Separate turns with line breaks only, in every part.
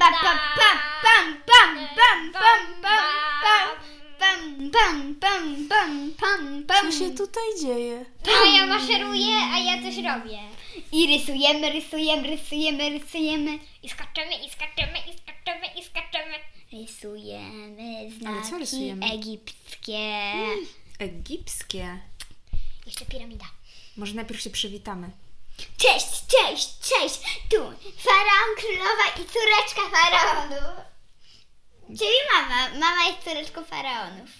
pam, pam, pam, pam, pam, pam, pam, pam, pam, pam, pam, pam, pam.
Co się tutaj dzieje?
No ja maszeruję, a ja coś robię.
I rysujemy, rysujemy, rysujemy, rysujemy.
I skaczemy, i skaczemy, i skaczemy, i skaczemy.
Rysujemy
Ale co
znaki
rysujemy?
egipskie.
Egipskie.
Jeszcze piramida.
Może najpierw się przywitamy.
Cześć, cześć, cześć! Tu faraon, królowa i córeczka faraonów. Czyli mama. Mama jest córeczką faraonów.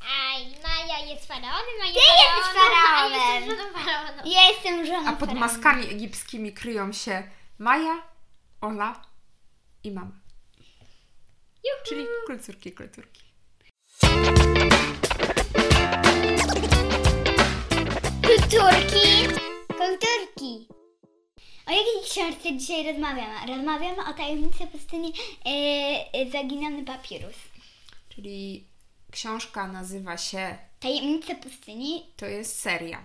Aj, Maja jest faraonem, Maja
Ty jesteś
faraonem, a
faraonem.
jestem żoną faraonu.
Ja jestem żoną
A pod maskami egipskimi kryją się Maja, Ola i mama. Czyli kulturki, kulturki.
Kulturki! Kulturki! O jakiej książce dzisiaj rozmawiamy? Rozmawiamy o tajemnicy pustyni e, Zaginiony papirus.
Czyli książka nazywa się,
Tajemnice pustyni.
to jest seria.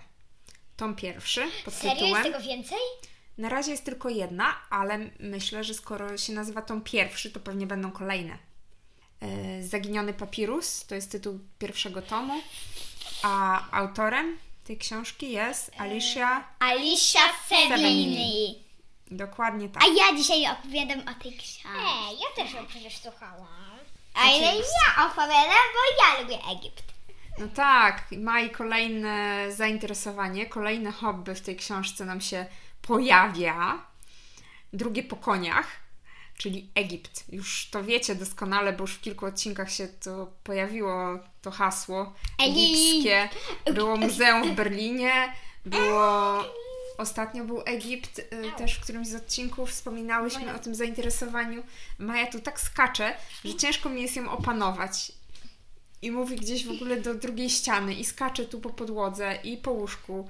Tom pierwszy pod
Serio? Jest
tytułem.
tego więcej?
Na razie jest tylko jedna, ale myślę, że skoro się nazywa Tom pierwszy, to pewnie będą kolejne. E, Zaginiony papirus to jest tytuł pierwszego tomu, a autorem tej książki jest Alicia.
Alicia Severini.
Dokładnie tak.
A ja dzisiaj opowiadam o tej książce.
Ej, ja też ją przecież słuchałam.
A ile ja opowiadam, bo ja lubię Egipt.
No tak, ma i kolejne zainteresowanie, kolejne hobby w tej książce nam się pojawia. Drugie po koniach, czyli Egipt. Już to wiecie doskonale, bo już w kilku odcinkach się to pojawiło, to hasło egipskie. Było muzeum w Berlinie, było... Ostatnio był Egipt, y, też w którymś z odcinków wspominałyśmy o tym zainteresowaniu. Maja tu tak skacze, że ciężko mi jest ją opanować i mówi gdzieś w ogóle do drugiej ściany i skacze tu po podłodze i po łóżku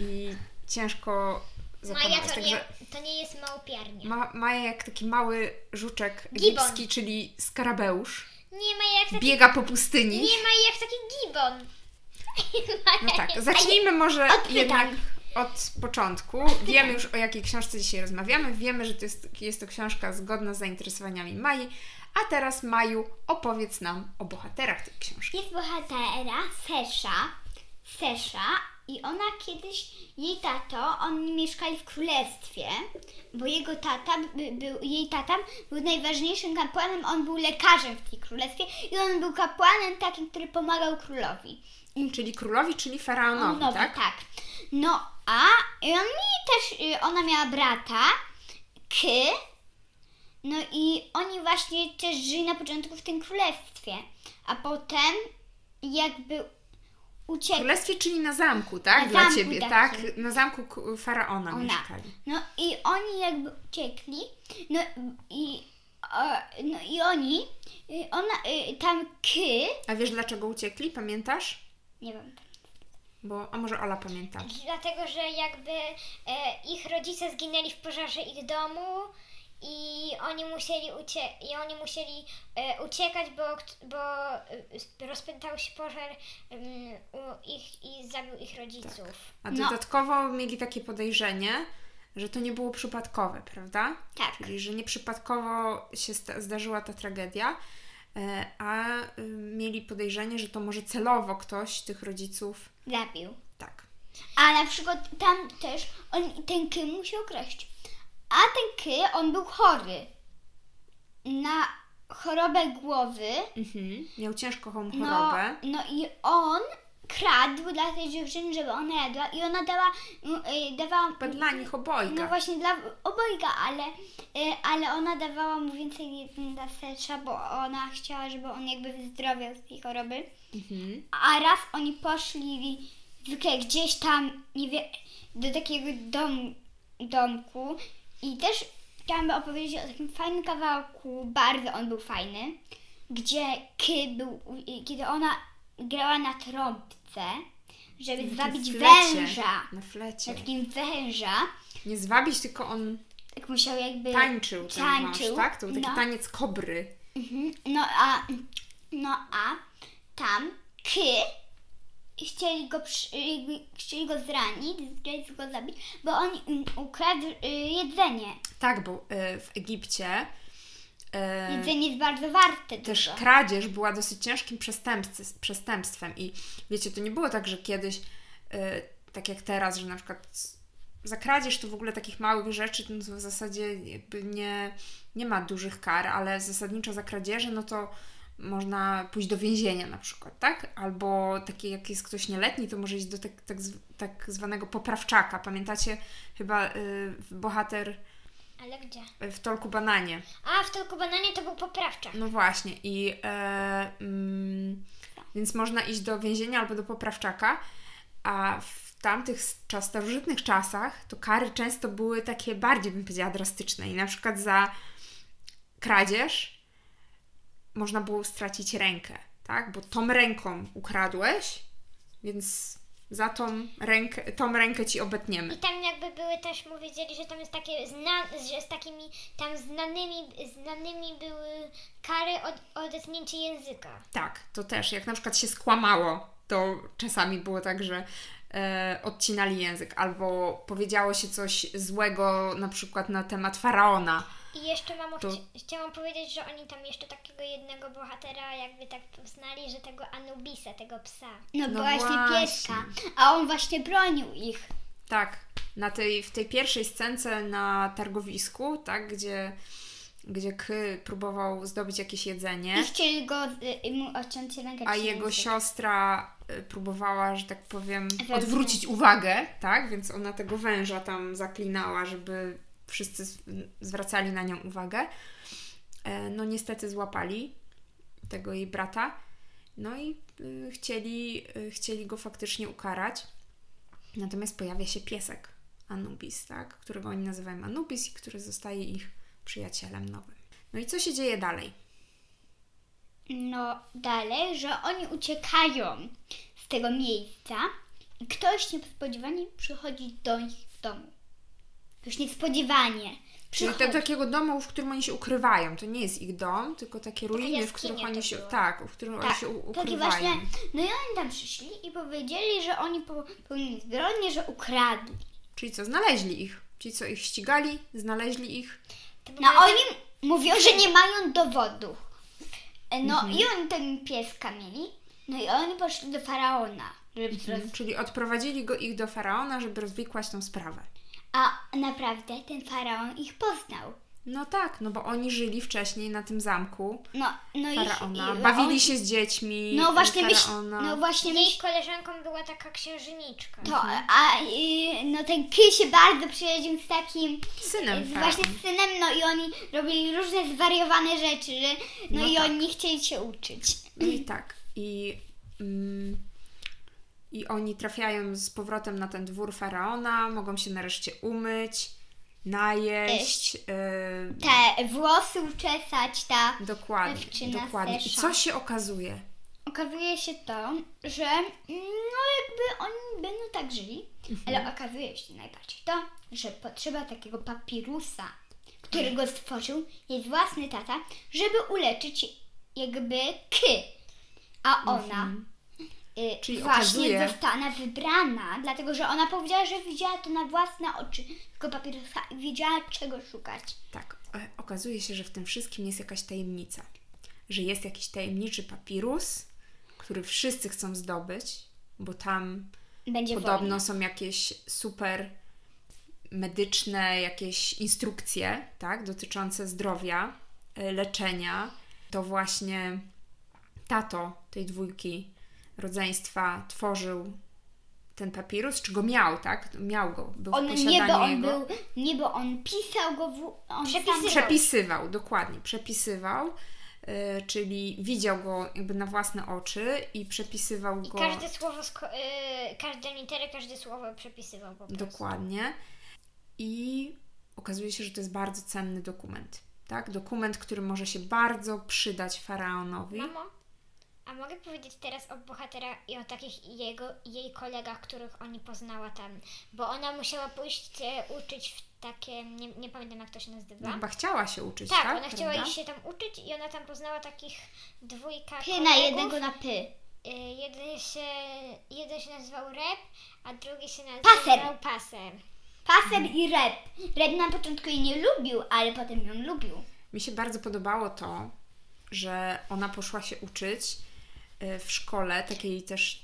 i ciężko
Maja to
Także
nie, to nie jest małpiarnia.
ma, Maja jak taki mały żuczek
Gibon.
egipski, czyli skarabeusz,
Nie ma jak taki...
biega po pustyni.
Nie ma jak taki gibon.
No tak, zacznijmy może
Odpytam.
jednak od początku. Wiemy już o jakiej książce dzisiaj rozmawiamy. Wiemy, że to jest, jest to książka zgodna z zainteresowaniami Mai. A teraz Maju opowiedz nam o bohaterach tej książki.
Jest bohatera Sesza. Sesza i ona kiedyś, jej tato, oni mieszkali w królestwie, bo jego tata, by, był, jej tata był najważniejszym kapłanem, on był lekarzem w tej królestwie i on był kapłanem takim, który pomagał królowi.
Czyli królowi, czyli faraonowi,
Nowi,
tak?
tak? No a oni też, y, ona miała brata, K, no i oni właśnie też żyli na początku w tym królestwie, a potem jakby
W
uciekli.
królestwie, czyli na zamku, tak?
Na
Dla
zamku
ciebie,
takim.
tak? Na zamku faraona
Ona.
mieszkali.
No i oni jakby uciekli, no i, e, no i oni, y, ona, y, tam K,
A wiesz dlaczego uciekli? Pamiętasz?
nie wiem,
Bo, a może Ola pamięta.
Dlatego, że jakby e, ich rodzice zginęli w pożarze ich domu i oni musieli, ucie- i oni musieli e, uciekać, bo, bo e, rozpętał się pożar em, u ich i zabił ich rodziców.
A
No.
dodatkowo mieli takie podejrzenie, że to nie było przypadkowe, prawda?
Tak.
Czyli, że nieprzypadkowo się sta- zdarzyła ta tragedia, e, a y, mieli podejrzenie, że to może celowo ktoś tych rodziców.
zabił.
Tak.
A na przykład tam też on, ten K musiał kraść. A ten K, on był chory na chorobę głowy.
Mhm. Miał ciężką
No,
chorobę.
no i on kradł dla tej dziewczyny, żeby ona jadła i ona dała, mm, y, dawała
Chyba dla nich obojga.
no właśnie dla obojga, ale, y, ale ona dawała mu więcej jedzenia dla Sesza, bo ona chciała, żeby on jakby wyzdrowiał z tej choroby.
Mhm.
A raz oni poszli zwykle gdzieś tam, nie wiem, do takiego dom, domku i też chciałam opowiedzieć o takim fajnym kawałku, bardzo on był fajny, gdzie Ky był, kiedy ona grała na trąbce, żeby zwabić
flecie.
węża.
Na flecie.
Na takim węża,
Nie zwabić, tylko on
tak musiał jakby...
tańczył ten
tańczył,
wąż, tak? To był taki
no.
taniec kobry.
Mhm. No a, no a tam Ky chcieli go, chcieli go zranić, chcieli go zabić, bo on im ukradł y, jedzenie.
Tak, bo y, w Egipcie E,
Jedzenie jest bardzo warte
też
dużo.
kradzież była dosyć ciężkim przestępstwem i wiecie, to nie było tak, że kiedyś, tak jak teraz, że na przykład za kradzież to w ogóle takich małych rzeczy, no to w zasadzie nie, nie ma dużych kar, ale zasadniczo za kradzieże, no to można pójść do więzienia na przykład, tak? Albo takie jak jest ktoś nieletni, to może iść do tak, tak, tak zwanego poprawczaka. Pamiętacie chyba y, bohater
Ale gdzie?
w Tolku Bananie.
A, w tylko bananie to był poprawczak.
No właśnie i e, mm, więc można iść do więzienia albo do poprawczaka, a w tamtych czas, starożytnych czasach to kary często były takie bardziej, bym powiedziała, drastyczne i na przykład za kradzież można było stracić rękę, tak? Bo tą ręką ukradłeś, więc za tą rękę, tą rękę ci obetniemy.
I tam jakby były też, mu wiedzieli, że tam jest takie zna, że z takimi tam znanymi, znanymi były kary od odetnięcie języka.
Tak, to też. Jak na przykład się skłamało, to czasami było tak, że e, odcinali język, albo powiedziało się coś złego na przykład na temat faraona.
I jeszcze mamo,
To-
chci- chciałam powiedzieć, że oni tam jeszcze takiego jednego bohatera jakby tak poznali, że tego Anubisa, tego psa.
No,
No
właśnie,
właśnie.
pieska. A on właśnie bronił ich.
Tak, na tej, w tej pierwszej scence na targowisku, tak, gdzie, gdzie K próbował zdobyć jakieś jedzenie,
I chcieli go y, mu odciąć rękę
a jego
język.
siostra y, próbowała, że tak powiem, odwrócić uwagę, tak, więc ona tego węża tam zaklinała, żeby wszyscy zwracali na nią uwagę. E, No niestety złapali tego jej brata, no i y, chcieli, y, chcieli go faktycznie ukarać. Natomiast pojawia się piesek Anubis, tak? którego oni nazywają Anubis i który zostaje ich przyjacielem nowym. No i co się dzieje dalej?
No dalej, że oni uciekają z tego miejsca i ktoś niespodziewanie przychodzi do nich w domu. Już niespodziewanie.
Czyli
Przychodzi.
do takiego domu, w którym oni się ukrywają. To nie jest ich dom, tylko takie ruiny, w których oni się. Tak, w których oni
Tak,
się u-
takie
ukrywają.
właśnie. No i oni tam przyszli i powiedzieli, że oni popełnili zbrodnię, że ukradli.
Czyli co, znaleźli ich. Ci, co ich ścigali, znaleźli ich.
No oni mówią, że nie mają dowodu. No
Mhm.
i oni ten pieska mieli. No i oni poszli do faraona, żeby roz...
Czyli odprowadzili go ich do faraona, żeby rozwikłać tą sprawę.
A naprawdę ten faraon ich poznał.
No tak, no bo oni żyli wcześniej na tym zamku
No, no
faraona,
i, i
bawili
on-
się z dziećmi
No właśnie myśl,
faraona.
no właśnie
Jej
myśl,
koleżanką była taka księżniczka.
to, a y, no ten Ky się bardzo przyjaźnił z takim
Synem
z właśnie z synem, no i oni robili różne zwariowane rzeczy, że, no,
No
i
tak.
oni chcieli się uczyć.
No i tak. I, mm, I oni trafiają z powrotem na ten dwór faraona, mogą się nareszcie umyć, najeść. y,
Te włosy uczesać, ta
dokładnie. dokładnie. I co się okazuje?
Okazuje się to, że no jakby oni będą tak żyli, ale okazuje się najbardziej to, że potrzeba takiego papirusa, którego stworzył jej własny tata, żeby uleczyć jakby ky. A ona y,
Czyli
właśnie
okazuje-
została wybrana, dlatego że ona powiedziała, że widziała to na własne oczy, tego papirusa i wiedziała czego szukać.
Tak, e, okazuje się, że w tym wszystkim jest jakaś tajemnica. Że jest jakiś tajemniczy papirus, który wszyscy chcą zdobyć, bo tam
Będzie
Podobno
wojna.
są jakieś super medyczne, jakieś instrukcje, tak, dotyczące zdrowia, y, leczenia. To właśnie tato tej dwójki rodzeństwa tworzył ten papirus, czy go miał, tak? Miał go, był w
On
posiadaniu
nie, bo on
jego.
był, on pisał go, w, on
Przepisywał.
Przepisywał, dokładnie, przepisywał, y, czyli widział go jakby na własne oczy i przepisywał
I
go.
każde słowo, sko- y, każde litery, każde słowo przepisywał po prostu.
Dokładnie. I okazuje się, że to jest bardzo cenny dokument. Tak? Dokument, który może się bardzo przydać faraonowi.
Mamo, a mogę powiedzieć teraz o bohatera i o takich jego, jej kolegach, których oni poznała tam, bo ona musiała pójść e, uczyć w takie, nie, nie pamiętam jak to się nazywa.
No, chyba chciała się uczyć,
tak,
tak?
ona chciała
Prawda?
się tam uczyć i ona tam poznała takich dwójka
py
kolegów.
na jednego na py.
Y, Jeden się, jeden się nazywał Rep, a drugi się nazywał
Paser.
Paser.
Paser i Rep. Rep na początku jej nie lubił, ale potem ją lubił.
Mi się bardzo podobało to, że ona poszła się uczyć w szkole takiej też,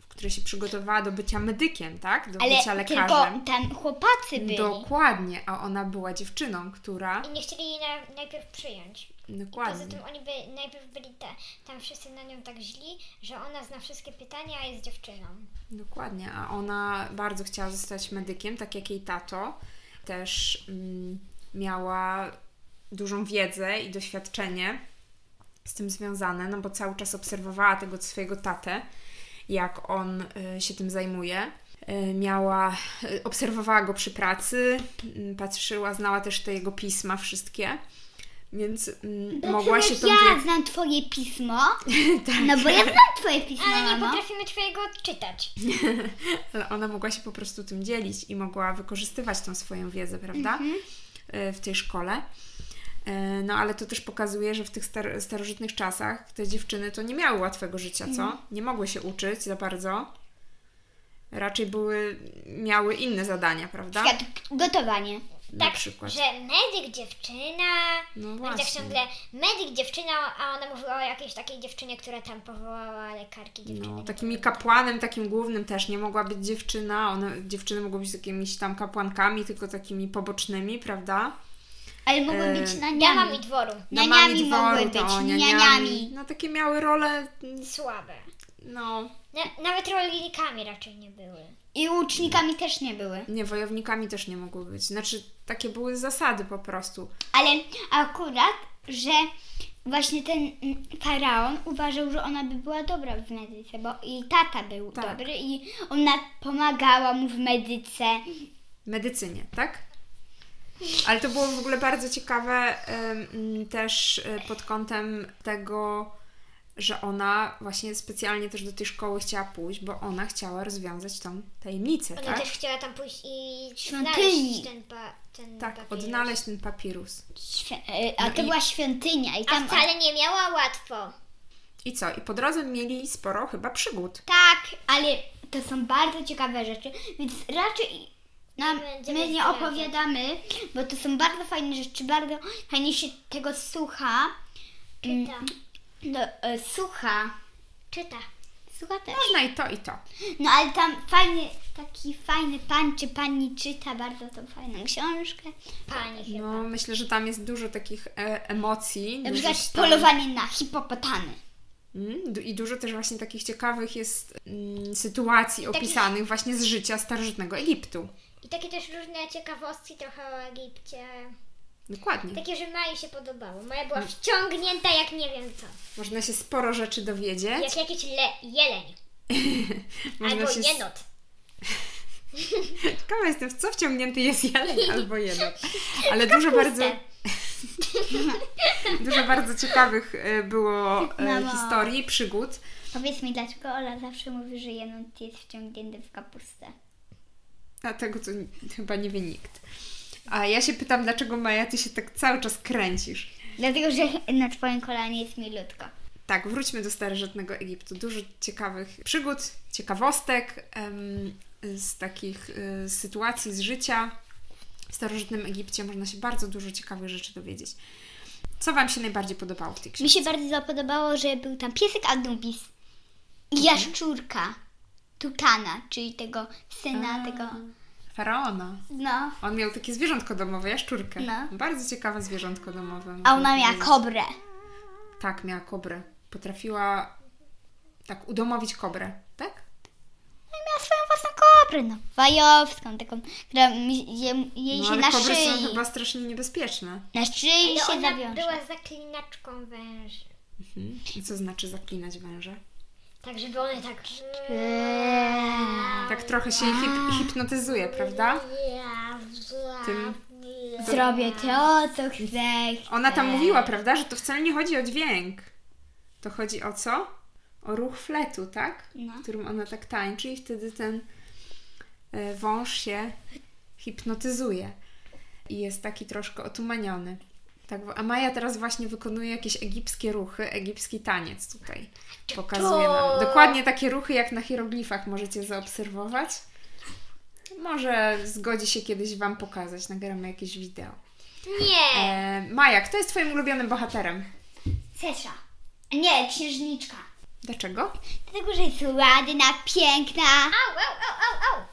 w której się przygotowała do bycia medykiem, tak? Do
Ale
bycia
tylko
lekarzem.
tam chłopacy byli.
Dokładnie, a ona była dziewczyną, która.
I nie chcieli jej na, najpierw przyjąć. Poza
Dokładnie.
tym oni by, najpierw byli te, tam wszyscy na nią tak źli, że ona zna wszystkie pytania, a jest dziewczyną.
Dokładnie, a ona bardzo chciała zostać medykiem, tak jak jej tato. Też mm, miała dużą wiedzę i doświadczenie z tym związane, no bo cały czas obserwowała tego swojego tatę, jak on y, się tym zajmuje. Y, miała, y, obserwowała go przy pracy, y, patrzyła, znała też te jego pisma wszystkie, więc mm, mogła się tą
ja znam twoje pismo.
Tak.
No bo ja znam twoje pismo,
Ale nie
mamo.
potrafimy twojego czytać.
Ale ona mogła się po prostu tym dzielić i mogła wykorzystywać tą swoją wiedzę, prawda? E, W tej szkole. E, No ale to też pokazuje, że w tych star- starożytnych czasach te dziewczyny to nie miały łatwego życia, co? Nie mogły się uczyć za bardzo. Raczej były, miały inne zadania, prawda?
Przykład gotowanie.
Na
Tak,
przykład.
że medyk dziewczyna,
No
no tak
właśnie.
ciągle medyk dziewczyna, a ona mówiła o jakiejś takiej dziewczynie, która tam powołała lekarki dziewczyny.
No, takimi kapłanem, takim głównym też nie mogła być dziewczyna. One, dziewczyny mogły być jakimiś tam kapłankami, tylko takimi pobocznymi, prawda?
Ale mogły
E,
być na
Damami
niami.
dworu.
Nianiami mogły być,
to
nianiami.
No takie miały role, mm,
Słabe.
no
Na, nawet rolnikami raczej nie były.
I łucznikami też nie były.
nie, wojownikami też nie mogły być. Znaczy, takie były zasady po prostu.
Ale akurat, że właśnie ten mm, faraon uważał, że ona by była dobra w medyce, bo jej tata był
Tak.
dobry i ona pomagała mu w medyce.
Medycynie, tak? Ale to było w ogóle bardzo ciekawe też e, pod kątem tego, że ona właśnie specjalnie też do tej szkoły chciała pójść, bo ona chciała rozwiązać tą tajemnicę,
Ona
tak?
też chciała tam pójść i
Świątyni.
znaleźć ten, pa, ten
Tak,
papirus.
odnaleźć ten papirus.
Świ- e, a
No
to
i-
była świątynia i
A
tam...
wcale nie miała łatwo.
I co? I po drodze mieli sporo chyba przygód.
Tak, ale to są bardzo ciekawe rzeczy, więc raczej nam, my nie opowiadamy, bo to są bardzo fajne rzeczy, bardzo fajnie się tego słucha. Mm,
Czyta.
No, e, słucha.
Czyta.
Słucha też.
Można i to, i to.
No ale tam fajny, taki fajny pan czy pani czyta bardzo tą fajną książkę.
Pani chyba.
No, myślę, że tam jest dużo takich e, emocji.
Na przykład
stan-
polowanie na hipopotamy.
Mm, I dużo też właśnie takich ciekawych jest mm, sytuacji opisanych właśnie z życia starożytnego Egiptu.
Takie też różne ciekawostki trochę o Egipcie.
Dokładnie.
Takie, że Mai się podobało. Maja
Mm.
była wciągnięta jak nie wiem co.
Można się sporo rzeczy dowiedzieć.
Jak jakiś le- jeleń.
Można
albo
się...
jenot.
Ciekawa jestem, w co wciągnięty jest jeleń albo jenot. Ale dużo bardzo, dużo bardzo ciekawych e, było e,
Mamo.
historii, przygód.
Powiedz mi, dlaczego Ola zawsze mówi, że jenot jest wciągnięty w kapustę?
A tego to chyba nie wie nikt. A ja się pytam, dlaczego Maja, ty się tak cały czas kręcisz?
Dlatego, że na twoim kolanie jest milutko.
Tak, wróćmy do starożytnego Egiptu. Dużo ciekawych przygód, ciekawostek em, z takich y, sytuacji z życia. W starożytnym Egipcie można się bardzo dużo ciekawych rzeczy dowiedzieć. Co Wam się najbardziej podobało w tej książce?
Mi się bardzo podobało, że był tam piesek Anubis i jaszczurka Tukana, czyli tego syna, tego...
Faraona.
No.
On miał takie zwierzątko domowe, jaszczurkę.
No.
Bardzo ciekawe zwierzątko domowe.
A ona miała
powiedzieć.
kobrę.
Tak, miała kobrę. Potrafiła tak udomowić kobrę, tak?
No i miała swoją własną kobrę, no. Wajowską, taką, która je, jej
No
się
ale
na
kobry
szyi,
są chyba strasznie niebezpieczne.
na szyi
Ale
się
ona
zawiąże.
była zaklinaczką węży.
Mhm. I co znaczy zaklinać węże?
Tak, żeby one tak...
Tak trochę się hip- hipnotyzuje, prawda? Tym-
Zrobię to, co chcę.
Ona tam mówiła, prawda, że to wcale nie chodzi o dźwięk. To chodzi o co? O ruch fletu, tak?
No.
Którym ona tak tańczy i wtedy ten e, wąż się hipnotyzuje. I jest taki troszkę otumaniony. Tak, a Maja teraz właśnie wykonuje jakieś egipskie ruchy, egipski taniec tutaj pokazuje nam. Dokładnie takie ruchy jak na hieroglifach możecie zaobserwować. Może zgodzi się kiedyś Wam pokazać, nagramy jakieś wideo.
Nie!
E, Maja, kto jest Twoim ulubionym bohaterem?
Cesza. Nie, księżniczka.
Dlaczego?
Dlatego, że jest ładna, piękna.
Au, au, au, au, au!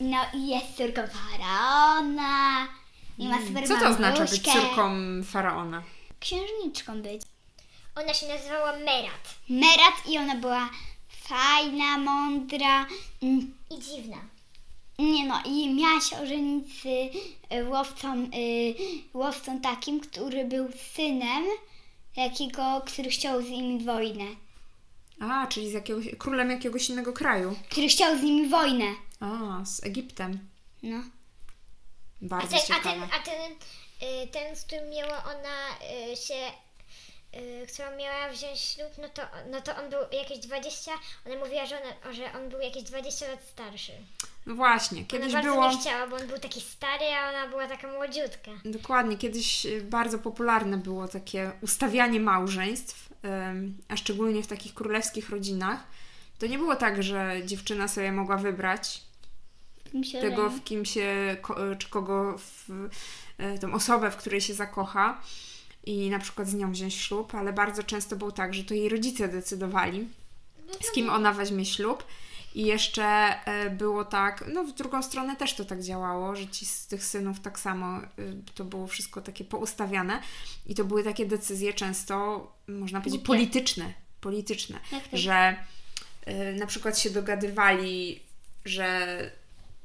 No i jest córką faraona. I ma super
Co to oznacza być córką faraona?
Księżniczką być.
Ona się nazywała Merat.
Merat i ona była fajna, mądra. Mm,
I dziwna.
Nie no, i miała się ożenić z y, łowcą, y, łowcą takim, który był synem jakiego, który chciał z nimi wojnę.
A, czyli z jakiegoś, królem jakiegoś innego kraju.
Który chciał z nimi wojnę.
A, z Egiptem.
No.
A
Bardzo
ten, a
ciekawe.
ten, a ten, y, ten, z którym miała ona y, się, y, którą miała wziąć ślub, no to, no to on był jakieś 20, ona mówiła, że, ona, że on był jakieś 20 lat starszy.
No właśnie,
Ona
kiedyś
bardzo
było...
nie chciała, bo on był taki stary, a ona była taka młodziutka.
Dokładnie, kiedyś bardzo popularne było takie ustawianie małżeństw, a szczególnie w takich królewskich rodzinach. To nie było tak, że dziewczyna sobie mogła wybrać
Myślę,
tego, w kim się, czy kogo, w, e, tą osobę, w której się zakocha i na przykład z nią wziąć ślub, ale bardzo często było tak, że to jej rodzice decydowali, z kim ona weźmie ślub. I jeszcze e, było tak, no w drugą stronę też to tak działało, że ci z tych synów tak samo y, to było wszystko takie poustawiane i to były takie decyzje często, można powiedzieć, polityczne. Polityczne,
Jak to?
że y, na przykład się dogadywali, że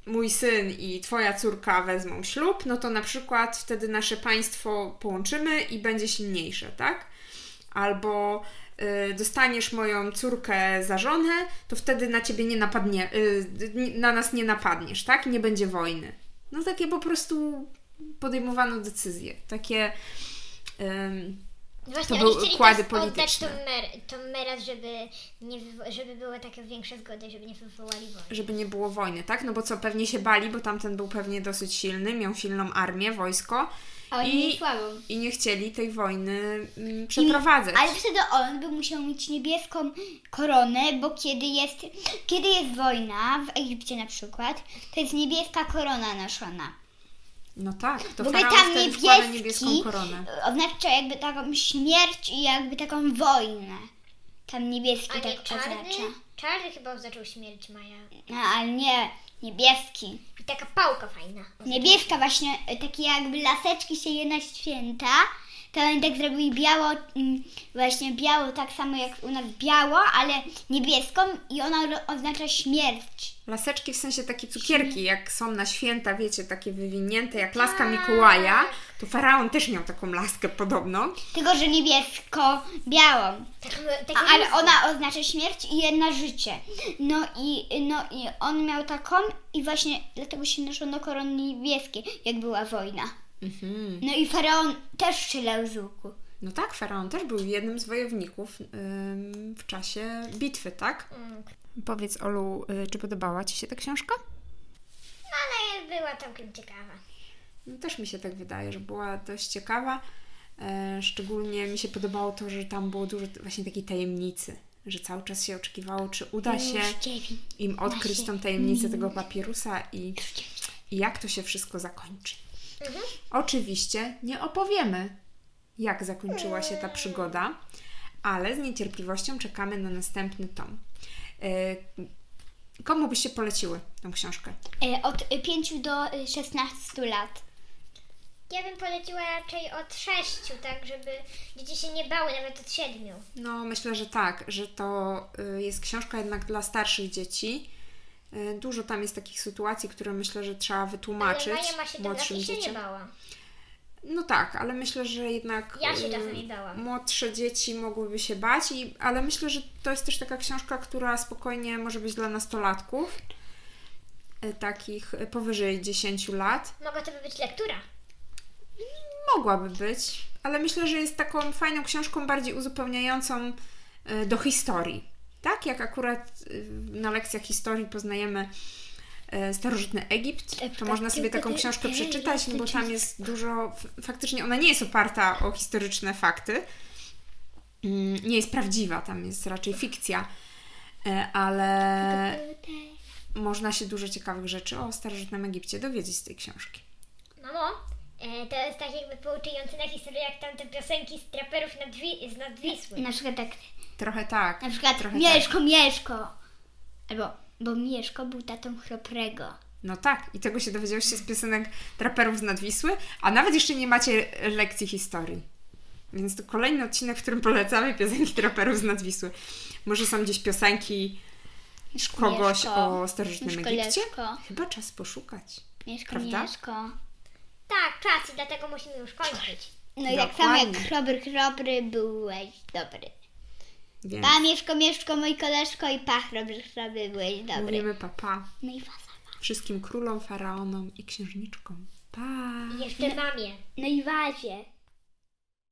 mój syn i twoja córka wezmą ślub, no to na przykład wtedy nasze państwo połączymy i będzie silniejsze, tak? Albo y, dostaniesz moją córkę za żonę, to wtedy na ciebie nie napadnie, y, na nas nie napadniesz, tak? Nie będzie wojny. No takie po prostu podejmowano decyzje. Takie
Właśnie,
To były układy
oddać
polityczne.
tą, mer, tą Merat, żeby, nie żeby były takie większe zgody, żeby nie wywołali wojny.
żeby nie było wojny, tak? No bo co, pewnie się bali, bo tamten był pewnie dosyć silny, miał silną armię, wojsko
A oni
i, i nie chcieli tej wojny mm, przeprowadzać.
Ale wtedy on by musiał mieć niebieską koronę, bo kiedy jest, kiedy jest wojna, w Egipcie na przykład, to jest niebieska korona noszona.
No tak, to
w ogóle
faraon
tam
wtedy wkłada
niebieski
niebieską koronę.
oznacza jakby taką śmierć i jakby taką wojnę. Tam niebieski
A nie
tak
czarny?
oznacza.
Czarny chyba oznaczał śmierć Maja.
No, ale nie, niebieski.
I taka pałka fajna.
Niebieska właśnie, takie jakby laseczki się je na święta, to oni tak zrobili biało, mm, właśnie biało tak samo jak u nas biało, ale niebieską i ona oznacza śmierć.
Laseczki w sensie takie cukierki, jak są na święta, wiecie, takie wywinięte, jak laska Mikołaja, to faraon też miał taką laskę podobną.
Tylko, że niebiesko-białą.
Taką,
A,
taką
ale ona oznacza śmierć i jedna życie. No i, no i on miał taką i właśnie dlatego się noszono korony niebieskie, jak była wojna.
Mhm.
No i faraon też strzelał z łuku.
No tak, faraon też był jednym z wojowników ym, w czasie bitwy, tak?
Mm.
Powiedz, Olu, y, czy podobała Ci się ta książka?
Ale była całkiem ciekawa.
No, też mi się tak wydaje, że była dość ciekawa. E, szczególnie mi się podobało to, że tam było dużo właśnie takiej tajemnicy, że cały czas się oczekiwało, czy uda się im odkryć tą tajemnicę tego papirusa i, i jak to się wszystko zakończy.
Mhm.
Oczywiście nie opowiemy, jak zakończyła się ta przygoda, ale z niecierpliwością czekamy na następny tom. E, Komu byście poleciły tą książkę?
E, Od 5 do y, 16 lat.
Ja bym poleciła raczej od sześciu, tak, żeby dzieci się nie bały, nawet od siedmiu.
No, myślę, że tak, że to y, jest książka jednak dla starszych dzieci. Y, Dużo tam jest takich sytuacji, które myślę, że trzeba wytłumaczyć
Ale Maja ma 7 lat
młodszym
i się nie
dzieciom.
bała.
No tak, ale myślę, że jednak
Ja się
y,
czasami bałam.
młodsze dzieci mogłyby się bać, i, ale myślę, że to jest też taka książka, która spokojnie może być dla nastolatków, y, takich y, powyżej 10 lat.
Mogła to by być lektura.
Mogłaby być, ale myślę, że jest taką fajną książką, bardziej uzupełniającą do historii. Tak? Jak akurat y, na lekcjach historii poznajemy y, starożytny Egipt, to można sobie taką książkę przeczytać, no bo tam jest dużo. Faktycznie ona nie jest oparta o historyczne fakty. Mm, Nie jest prawdziwa, tam jest raczej fikcja, y, ale można się dużo ciekawych rzeczy o starożytnym Egipcie dowiedzieć z tej książki.
Mamo, E, to jest tak jakby pouczające na historię, jak tamte piosenki z traperów nad, Wi- z nad Wisły.
Na przykład tak,
Trochę tak.
na przykład
Trochę
Mieszko, Mieszko. Albo, bo Mieszko był tatą chroprego.
No tak, i tego się dowiedziałyście z piosenek traperów z Nadwisły, a nawet jeszcze nie macie lekcji historii. Więc to kolejny odcinek, w którym polecamy piosenki traperów z Nadwisły. Może są gdzieś piosenki kogoś
Mieszko.
o starożytnym
Mieszko,
Egipcie? Chyba czas poszukać.
Mieszko,
Prawda?
Mieszko.
Tak, czas i dlatego musimy już kończyć.
No i tak samo jak
Dokładnie.
chrobry, chrobry byłeś dobry.
Więc
Pa, Mieszko, Mieszko, mój koleżko i pa, chrobry, chrobry, byłeś dobry.
mówimy papa
No i waza.
wszystkim królom, faraonom i księżniczkom. Pa!
I jeszcze mamie.
No i wazie.